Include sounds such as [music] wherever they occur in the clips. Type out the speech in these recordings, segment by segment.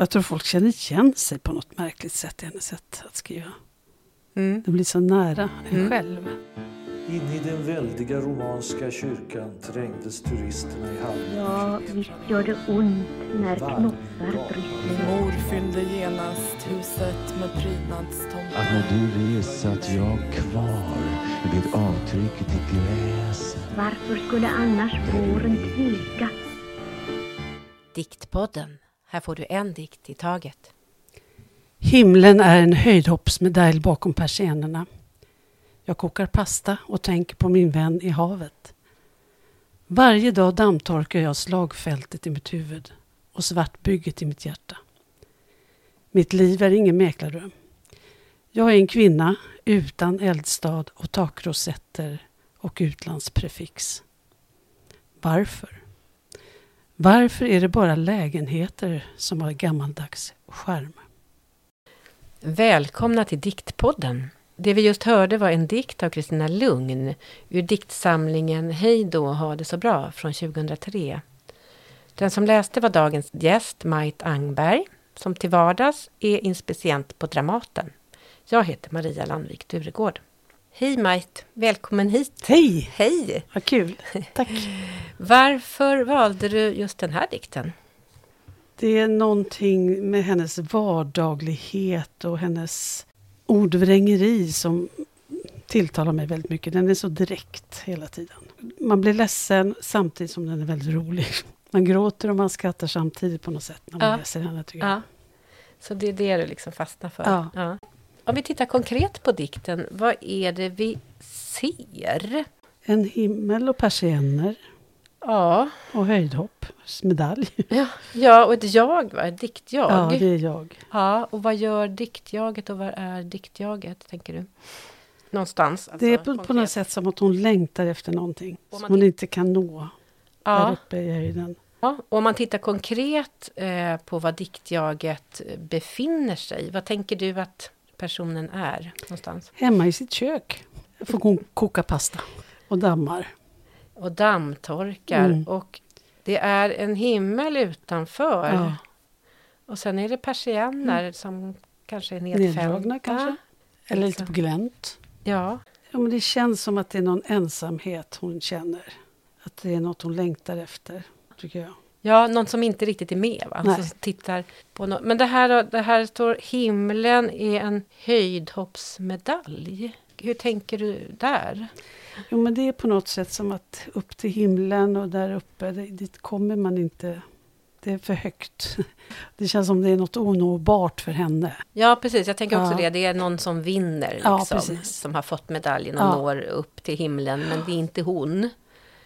Jag tror folk känner igen sig på något märkligt sätt i hennes sätt att skriva. Mm. Det blir så nära en Mm. själv. In i den väldiga romanska kyrkan trängdes turisterna i hallen. Ja, visst gör det ont när knoppar bryter. Mor fyllde genast huset med prydnadstomtar. Att när du resat jag kvar vid avtrycket i gräset Varför skulle annars våren tveka? Diktpodden. Här får du en dikt i taget. Himlen är en höjdhoppsmedalj bakom persiennerna. Jag kokar pasta och tänker på min vän i havet. Varje dag dammtorkar jag slagfältet i mitt huvud och svartbygget i mitt hjärta. Mitt liv är ingen mäklardröm. Jag är en kvinna utan eldstad och takrosetter och utlandsprefix. Varför? Varför är det bara lägenheter som har gammaldags skärm? Välkomna till Diktpodden. Det vi just hörde var en dikt av Kristina Lugn ur diktsamlingen Hej då, ha det så bra från 2003. Den som läste var dagens gäst Majt Angberg som till vardags är inspicient på Dramaten. Jag heter Maria Landvik Duregård. Hej Mait, välkommen hit. Hej! Hej! Vad kul! Tack! [laughs] Varför valde du just den här dikten? Det är någonting med hennes vardaglighet och hennes ordvrängeri som tilltalar mig väldigt mycket. Den är så direkt hela tiden. Man blir ledsen samtidigt som den är väldigt rolig. Man gråter och man skrattar samtidigt på något sätt när man Ja. läser henne. Tycker jag. Ja. Så det är det du liksom fastnar för? Ja. Om vi tittar konkret på dikten, vad är det vi ser? En himmel och persienner Ja, och höjdhopp, medalj. ja, ja och ett jag, va? ett diktjag. Ja, det är jag. Ja, och vad gör diktjaget och vad är diktjaget, tänker du? Någonstans? Alltså, det är på, på konkret. något sätt som att hon längtar efter någonting Om som hon inte kan nå där Ja, uppe i höjden. ja, och om man tittar konkret eh, på vad diktjaget befinner sig, vad tänker du att personen är någonstans? Hemma i sitt kök får hon koka pasta och dammar. Och dammtorkar Mm. och det är en himmel utanför. Ja. Och sen är det persienner som kanske är nedfällda. Neddragna kanske. Eller lite på glänt. Ja, Ja, men det känns som att det är någon ensamhet hon känner. Att det är något hon längtar efter, tycker jag. Ja, någon som inte riktigt är med. Va? Nej. Som tittar på no- Men det här, det här står himlen är en höjdhoppsmedalj. Hur tänker du där? Jo, men det är på något sätt som att upp till himlen och där uppe, dit kommer man inte. Det är för högt. [laughs] Det känns som det är något onåbart för henne. Ja, precis. Jag tänker också Ja. det. Det är någon som vinner, Ja, liksom, precis. som har fått medaljen och Ja. når upp till himlen. Men det är inte hon.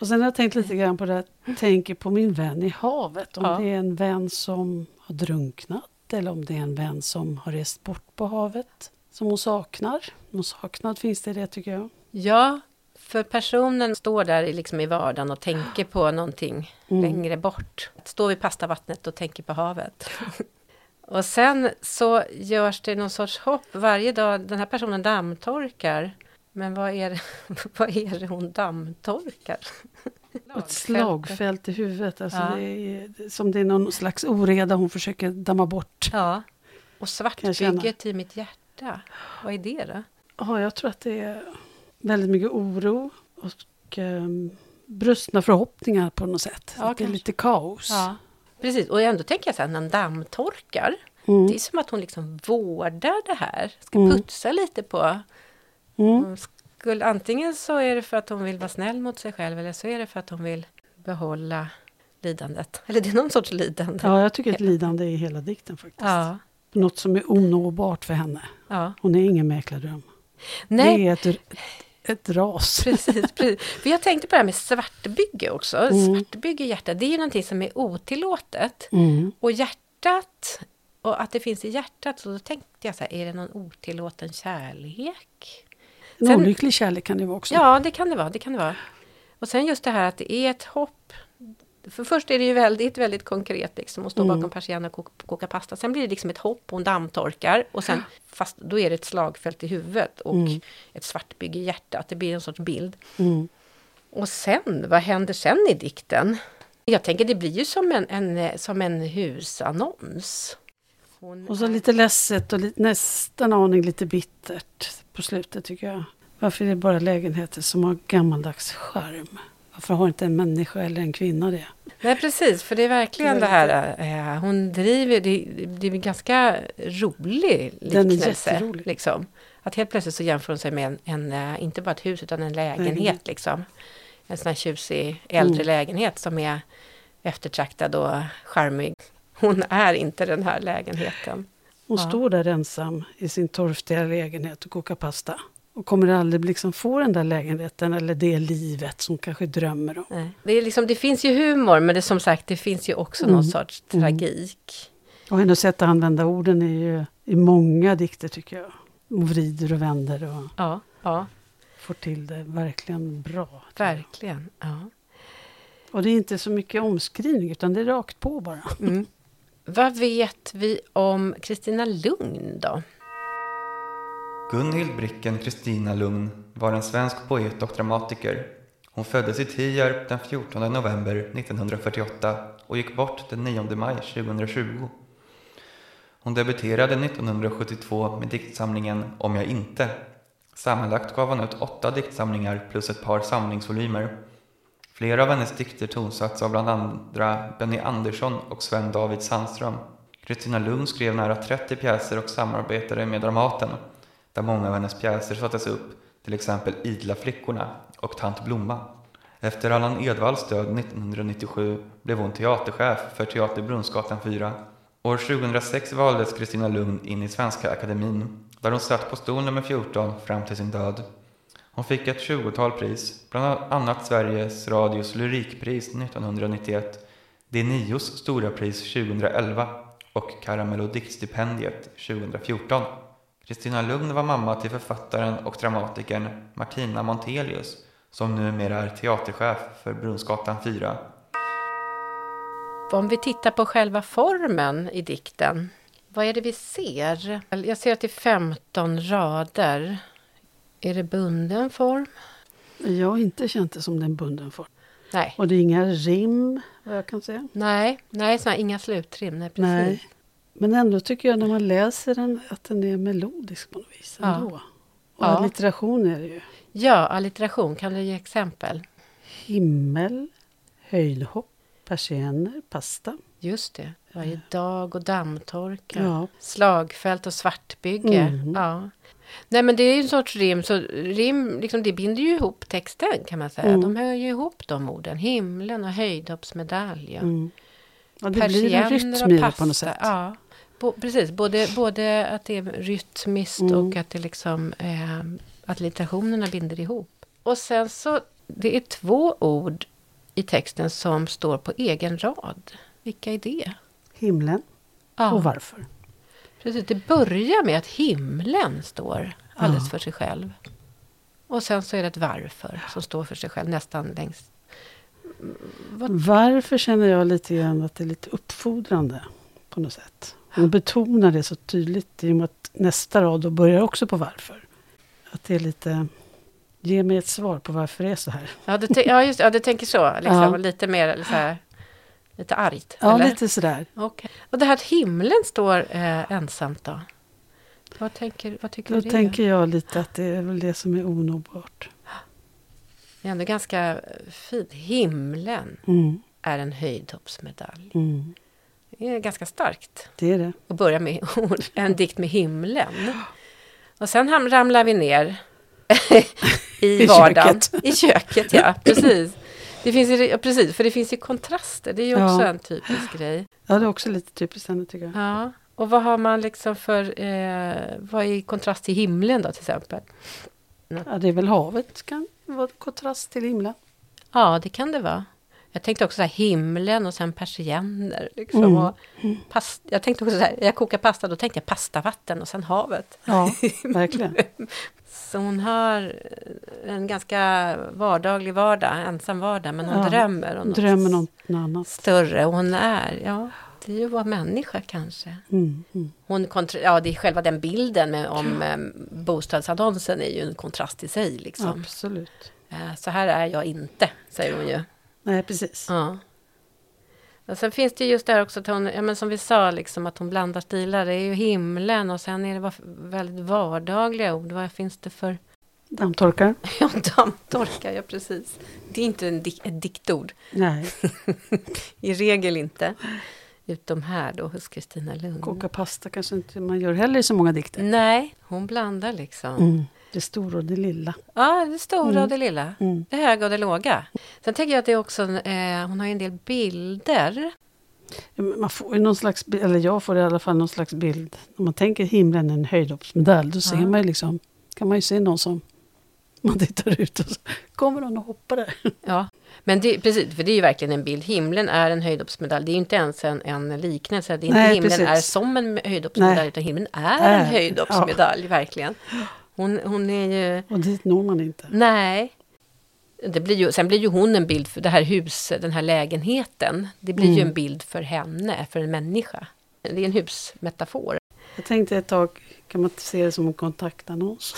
Och sen har jag tänkt lite grann på det, här, tänker på min vän i havet. Om Ja. det är en vän som har drunknat eller om det är en vän som har rest bort på havet. Som hon saknar. Någon saknad finns det i det tycker jag. Ja, för personen står där i- liksom i vardagen och tänker på någonting Mm. längre bort. Står vid pastavattnet och tänker på havet. [laughs] och sen så görs det någon sorts hopp varje dag. Den här personen dammtorkar. Men vad är det, [laughs] vad är det hon dammtorkar? Ett slagfält i huvudet. Alltså Ja. det är, som det är någon slags oreda hon försöker damma bort. Ja. Och svartbygget i mitt hjärta. Vad är det då? Ja, jag tror att det är väldigt mycket oro och um, brustna förhoppningar på något sätt. Ja, det är lite kaos. Precis, och ändå tänker jag så här, när dammtorkar. Mm. Det är som att hon liksom vårdar det här. Ska Mm. putsa lite på. Mm. Skulle, antingen så är det för att hon vill vara snäll mot sig själv eller så är det för att hon vill behålla lidandet. Eller det är någon sorts lidande. Ja, jag tycker ett lidande i hela dikten faktiskt. Ja, Något som är onåbart för henne. ja. Hon är ingen mäklardröm. Nej, Det är ett, ett ras. precis, precis. För jag tänkte på det här med svartbygge också. Mm. Svartbygge i hjärtat, det är ju någonting som är otillåtet. Mm. Och hjärtat, och att det finns i hjärtat, så då tänkte jag så här, är det någon otillåten kärlek? En Sen- olycklig kärlek kan det vara också. Ja, det kan det vara. Det kan det vara. Och sen just det här att det är ett hopp. För först är det ju väldigt, väldigt konkret liksom att stå Mm. bakom persienner och koka, koka pasta. Sen blir det liksom ett hopp hon dammtorkar. Och sen, [gasps] fast då är det ett slagfält i huvudet och Mm. ett svartbygge i hjärtat. Det blir en sorts bild. Mm. Och sen, vad händer sen i dikten? Jag tänker det blir ju som en, en, som en husannons. Hon Och så är- lite ledset och lite, nästan aning lite bittert på slutet tycker jag. Varför är det bara lägenheter som har gammaldags charm? Varför har inte en människa eller en kvinna det? Nej, precis, för det är verkligen Det det, är här, eh, hon driver, det, det är en ganska rolig Den är liknelse. Liksom. Att helt plötsligt så jämför hon sig med en, en eh, inte bara ett hus utan en lägenhet. Lägenhet. Liksom. En sån här tjusig äldre Mm. lägenhet som är eftertraktad och charmig. Hon är inte den här lägenheten. Hon Ja. står där ensam i sin torftiga lägenhet och kokar pasta. Och kommer aldrig liksom få den där lägenheten eller det livet som kanske drömmer om. Nej. Det, är liksom, det finns ju humor, men det, som sagt, det finns ju också Mm. någon sorts Mm. tragik. Och hennes sätt att använda orden är ju i många dikter tycker jag. Hon vrider och vänder och Ja, ja får till det verkligen bra. verkligen. Ja. Och det är inte så mycket omskrivning utan det är rakt på bara. Mm. Vad vet vi om Kristina Lugn då? Gunhild Bricken Kristina Lugn var en svensk poet och dramatiker. Hon föddes i Tierp den 14 november 1948 och gick bort den 9 maj 2020. Hon debuterade 1972 med diktsamlingen Om jag inte. Sammanlagt gav hon ut åtta diktsamlingar plus ett par samlingsvolymer. Flera av hennes dikter tonsatts av bland andra Benny Andersson och Sven David Sandström. Kristina Lugn skrev nära 30 pjäser och samarbetade med Dramaten, där många av hennes pjäser sattes upp, till exempel Idla flickorna och Tant Blomma. Efter Allan Edwalls död 1997 blev hon teaterchef för Teater Brunnsgatan 4. År 2006 valdes Kristina Lugn in i Svenska Akademin, där hon satt på stol nummer 14 fram till sin död. Hon fick ett tjugotal pris, bland annat Sveriges Radios Lyrikpris 1991, Denios stora pris 2011 och Karamelodiktstipendiet 2014. Kristina Lugn var mamma till författaren och dramatikern Martina Montelius som numera är teaterchef för Brunnsgatan 4. Om vi tittar på själva formen i dikten, vad är det vi ser? Jag ser att det är 15 rader. Är det bunden form? Jag har inte känt det som den bunden form. Nej, Och det är inga rim, vad jag kan säga. nej, nej såna, inga slutrim. Nej, precis. Nej. Men ändå tycker jag när man läser den att den är melodisk på något vis. Ja. Ändå. Och Ja. allitteration är det ju. Ja, allitteration, kan du ge exempel? Himmel, höjdhopp, persienner, pasta. Just det, varje dag och dammtorka. Ja. Slagfält och svartbygge. Mm. Ja. Nej men det är ju en sorts rim, så rim liksom, det binder ju ihop texten kan man säga. Mm. De hör ju ihop de orden. Himlen och höjdhoppsmedalj. Ja. Mm. Ja, det blir en rytm på något sätt. Ja, bo, precis. Både, både att det är rytmiskt Mm. och att det liksom eh, att literationerna binder ihop. Och sen så, det är två ord i texten som står på egen rad. Vilka är det? Himlen Ja, och varför. Precis. Det börjar med att himlen står alldeles Ja. för sig själv. Och sen så är det ett varför som står för sig själv nästan längst. Vad, Varför känner jag lite grann att det är lite uppfordrande på något sätt. Hon betonar det så tydligt i och med att nästa rad då börjar också på varför. Att det är lite, ge mig ett svar på varför det är så här. ja, du, ja, just, ja, du tänker så. Liksom, Ja. Lite mer så här, lite argt. Ja, eller? lite sådär. Okej. Och det här att himlen står eh, ensamt då? Vad, tänker, vad tycker Då du det? tänker jag lite att det är väl det som är onåbart. Det är ändå ganska fint. Himlen Mm, är en höjdhoppsmedalj. mm, Det är ganska starkt det är det. att börja med [laughs] en dikt med himlen. Och sen ramlar vi ner [laughs] i I vardagen. köket. I köket, ja. Precis. Det finns, precis, för det finns ju kontraster. Det är ju också Ja. en typisk grej. Ja, det är också lite typiskt henne tycker jag. Ja. Och vad har man liksom för... Eh, vad är kontrast till himlen då till exempel? Ja, det är väl havet kan vara kontrast till himlen. Ja, det kan det vara. Jag tänkte också så här himlen och sen persienner. Liksom, Mm. och past, jag tänkte också så här, jag kokar pasta, då tänkte jag pastavatten och sen havet. Ja, [laughs] verkligen. Så hon har en ganska vardaglig vardag, ensam vardag, men hon Ja, drömmer om något Drömmer något annat. större. Och hon är, ja, det är ju att vara människa kanske. Mm, mm. Hon kontra, ja, det är själva den bilden med, om eh, bostadsannonsen är ju en kontrast i sig. Liksom. Absolut. Eh, så här är jag inte, säger hon ju. Nej, precis. Ja. Och sen finns det just här också att hon, ja, men som vi sa, liksom, att hon blandar stilar. Det är ju himlen och sen är det väldigt vardagliga ord. Vad finns det för... Dammtorkar? [laughs] Ja, dammtorka, ja precis. Det är inte en dik- ett diktord. Nej. [laughs] I regel inte. Utom här då hos Kristina Lund. Koka pasta kanske inte man gör heller i så många dikter. Nej, hon blandar liksom. Mm. Det stora och det lilla. Ja, det stora Mm. och det lilla. Mm. Det höga och det låga. Sen tänker jag att det är också, en, eh, hon har ju en del bilder. Ja, Man får ju någon slags, eller jag får i alla fall någon slags bild. Om man tänker himlen är en höjdhoppsmedalj, då ser Ja. man ju liksom, kan man ju se någon som [laughs] man tittar ut och så kommer någon och hoppar där. Ja, men det, precis, för det är ju verkligen en bild. Himlen är en höjdhoppsmedalj. Det är ju inte ens en, en liknelse. Det är inte Nej, himlen precis. är som en höjdhoppsmedalj, Nej. utan himlen är en Är, höjdhoppsmedalj, verkligen. Hon, hon är ju... Och dit når man inte. Nej. Det blir ju, sen blir ju hon en bild för det här huset, den här lägenheten. Det blir ju Mm. en bild för henne, för en människa. Det är en husmetafor. Jag tänkte ett tag, kan man se det som en kontaktannons?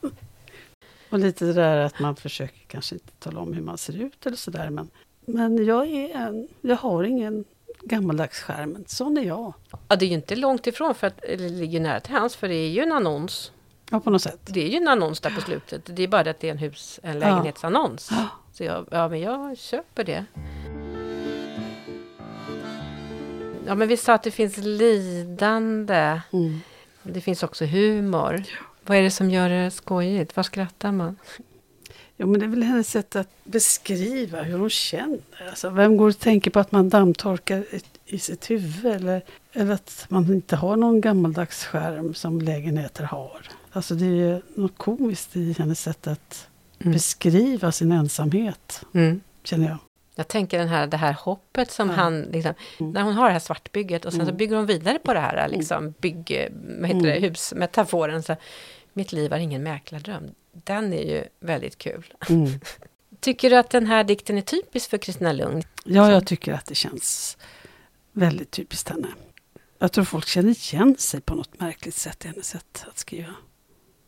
[laughs] och lite det där att man försöker kanske inte tala om hur man ser ut eller sådär. Men, men jag, är en, jag har ingen gammaldags skärm. Sån är jag. Ja, det är ju inte långt ifrån, för att, eller det ligger nära till hands, för det är ju en annons. Ja, på något sätt. Det är ju en annons där på slutet. Det är bara det att det är en hus, en lägenhetsannons. Ja. Så jag, ja, men jag köper det. Ja, men vi sa att det finns lidande. Mm. Det finns också humor. Vad är det som gör det skojigt? Vad skrattar man? Jo, men det är väl hennes sätt att beskriva hur hon känner. Alltså, vem går och tänker på att man dammtorkar i sitt huvud? Eller, eller att man inte har någon gammaldags skärm som lägenheter har. Alltså det är ju något komiskt i hennes sätt att Mm. beskriva sin ensamhet, Mm. känner jag. Jag tänker den här, det här hoppet som Ja. han, liksom, Mm. när hon har det här svartbygget och sen så Mm. bygger hon vidare på det här liksom, bygg, vad heter det, Mm. husmetaforen. Så, Mitt liv är ingen mäklardröm. Den är ju väldigt kul. Mm. [laughs] Tycker du att den här dikten är typisk för Kristina Lugn? Ja, jag tycker att det känns väldigt typiskt henne. Jag tror folk känner igen sig på något märkligt sätt i hennes sätt att skriva.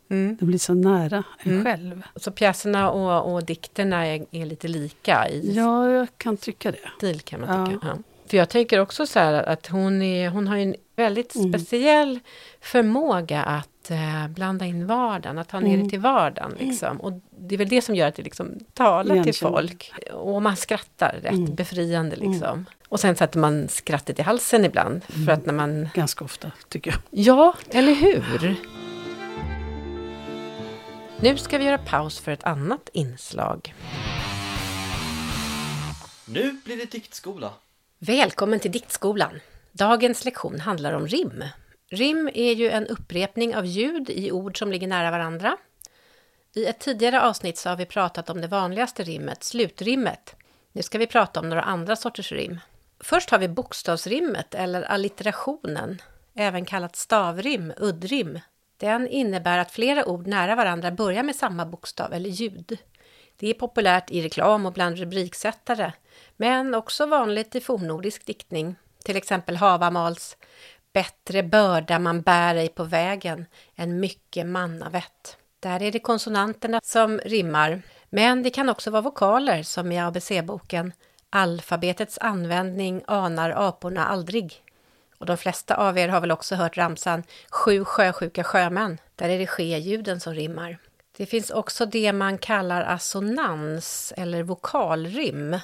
Det blir så nära en Mm. själv. Så pjäserna och, och dikterna är, är lite lika i Ja, jag kan tycka det. stil kan man tycka. Ja. För jag tänker också så här att hon, är, hon har en väldigt Mm. speciell förmåga att eh, blanda in vardagen, att ta ner Mm. det till vardagen. Liksom. Och det är väl det som gör att det liksom talar till Igenkänning. folk. Och man skrattar rätt Mm. befriande liksom. Och sen sätter man skrattet i halsen ibland. För Mm. att när man... Ganska ofta, tycker jag. Ja, eller hur? Nu ska vi göra paus för ett annat inslag. Nu blir det diktskola. Välkommen till Diktskolan! Dagens lektion handlar om rim. Rim är ju en upprepning av ljud i ord som ligger nära varandra. I ett tidigare avsnitt så har vi pratat om det vanligaste rimmet, slutrimmet. Nu ska vi prata om några andra sorters rim. Först har vi bokstavsrimmet, eller allitterationen, även kallat stavrim, uddrim. Den innebär att flera ord nära varandra börjar med samma bokstav eller ljud. Det är populärt i reklam och bland rubriksättare, men också vanligt i fornnordisk diktning. Till exempel Havamals Bättre börda man bär ej på vägen än mycket mannavett. Där är det konsonanterna som rimmar, men det kan också vara vokaler som i ABC-boken Alfabetets användning anar aporna aldrig. Och de flesta av er har väl också hört ramsan Sju sjösjuka sjömän. Där är det ske-ljuden som rimmar. Det finns också det man kallar assonans eller vokalrim.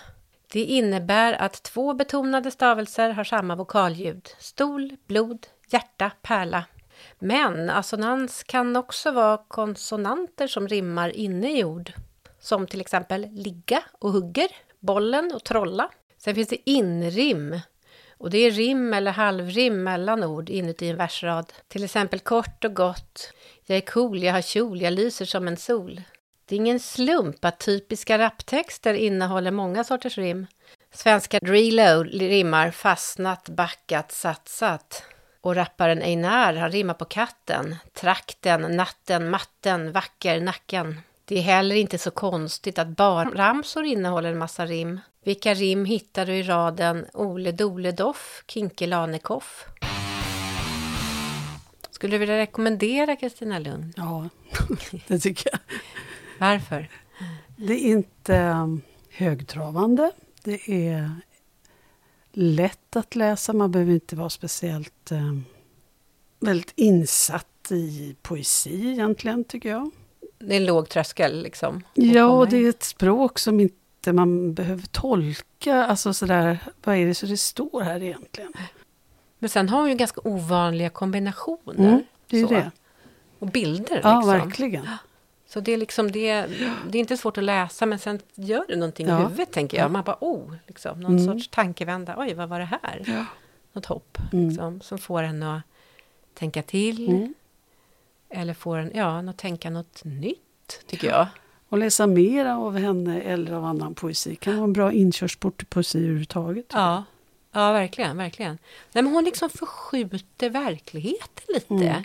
Det innebär att två betonade stavelser har samma vokalljud. Stol, blod, hjärta, pärla. Men assonans kan också vara konsonanter som rimmar inne i ord. Som till exempel ligga och hugger, bollen och trolla. Sen finns det inrim. Och det är rim eller halvrim mellan ord inuti en versrad. Till exempel kort och gott. Jag är cool, jag har kjol, jag lyser som en sol. Det är ingen slump att typiska raptexter innehåller många sorters rim. Svenska Drilo rimmar fastnat, backat, satsat. Och rapparen Einar, har rimmar på katten. Trakten, natten, matten, vacker, nacken. Det är heller inte så konstigt att barnramsor innehåller en massa rim. Vilka rim hittar du i raden Ole Dole Doff, Kinkelane Koff? Skulle du vilja rekommendera Kristina Lugn? Ja, [laughs] det tycker jag. Varför? Det är inte um, högtravande. Det är lätt att läsa. Man behöver inte vara speciellt eh, väldigt insatt i poesi egentligen, tycker jag. Det är en låg tröskel liksom. Ja, det är ett språk som inte man behöver tolka. Alltså sådär, vad är det så det står här egentligen? Men sen har hon ju ganska ovanliga kombinationer. Mm, det är så. det. Och bilder Ja, liksom. verkligen. Så det är liksom det, det är inte svårt att läsa men sen gör det någonting Ja. i huvudet tänker jag. Ja. Man bara oh, liksom, någon Mm. sorts tankevända. Oj, vad var det här? Ja. Något hopp Mm. liksom, som får en att tänka till. Mm. Eller får en ja, att tänka något nytt, tycker jag. Och läsa mer av henne eller av annan poesi kan vara en bra inkörsport till poesi överhuvudtaget. Ja, ja verkligen, verkligen. Nej, men hon liksom förskjuter verkligheten lite. Mm.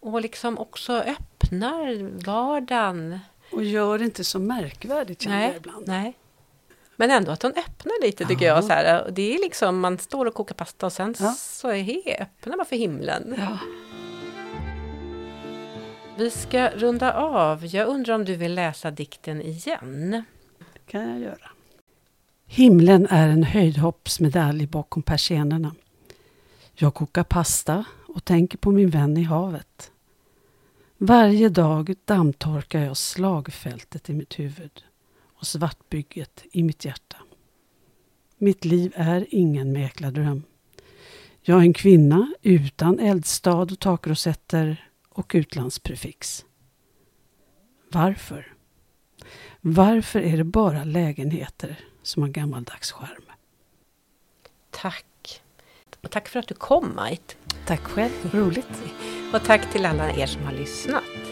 Och liksom också öppnar vardagen. Och gör det inte så märkvärdigt känner jag Nej, ibland. nej. Men ändå att hon öppnar lite tycker Ja. jag. Så här, det är liksom, man står och kokar pasta och sen Ja. så är öppnar man för himlen. Ja. Vi ska runda av. Jag undrar om du vill läsa dikten igen? Det kan jag göra. Himlen är en höjdhoppsmedalj bakom persiennerna. Jag kokar pasta och tänker på min vän i havet. Varje dag dammtorkar jag slagfältet i mitt huvud och svartbygget i mitt hjärta. Mitt liv är ingen mäklardröm. Jag är en kvinna utan eldstad och takrosetter och utlandsprefix. Varför? Varför är det bara lägenheter som har gammaldags charm? Tack. Och tack för att du kom, Mait. Tack själv, roligt. Och tack till alla er som har lyssnat.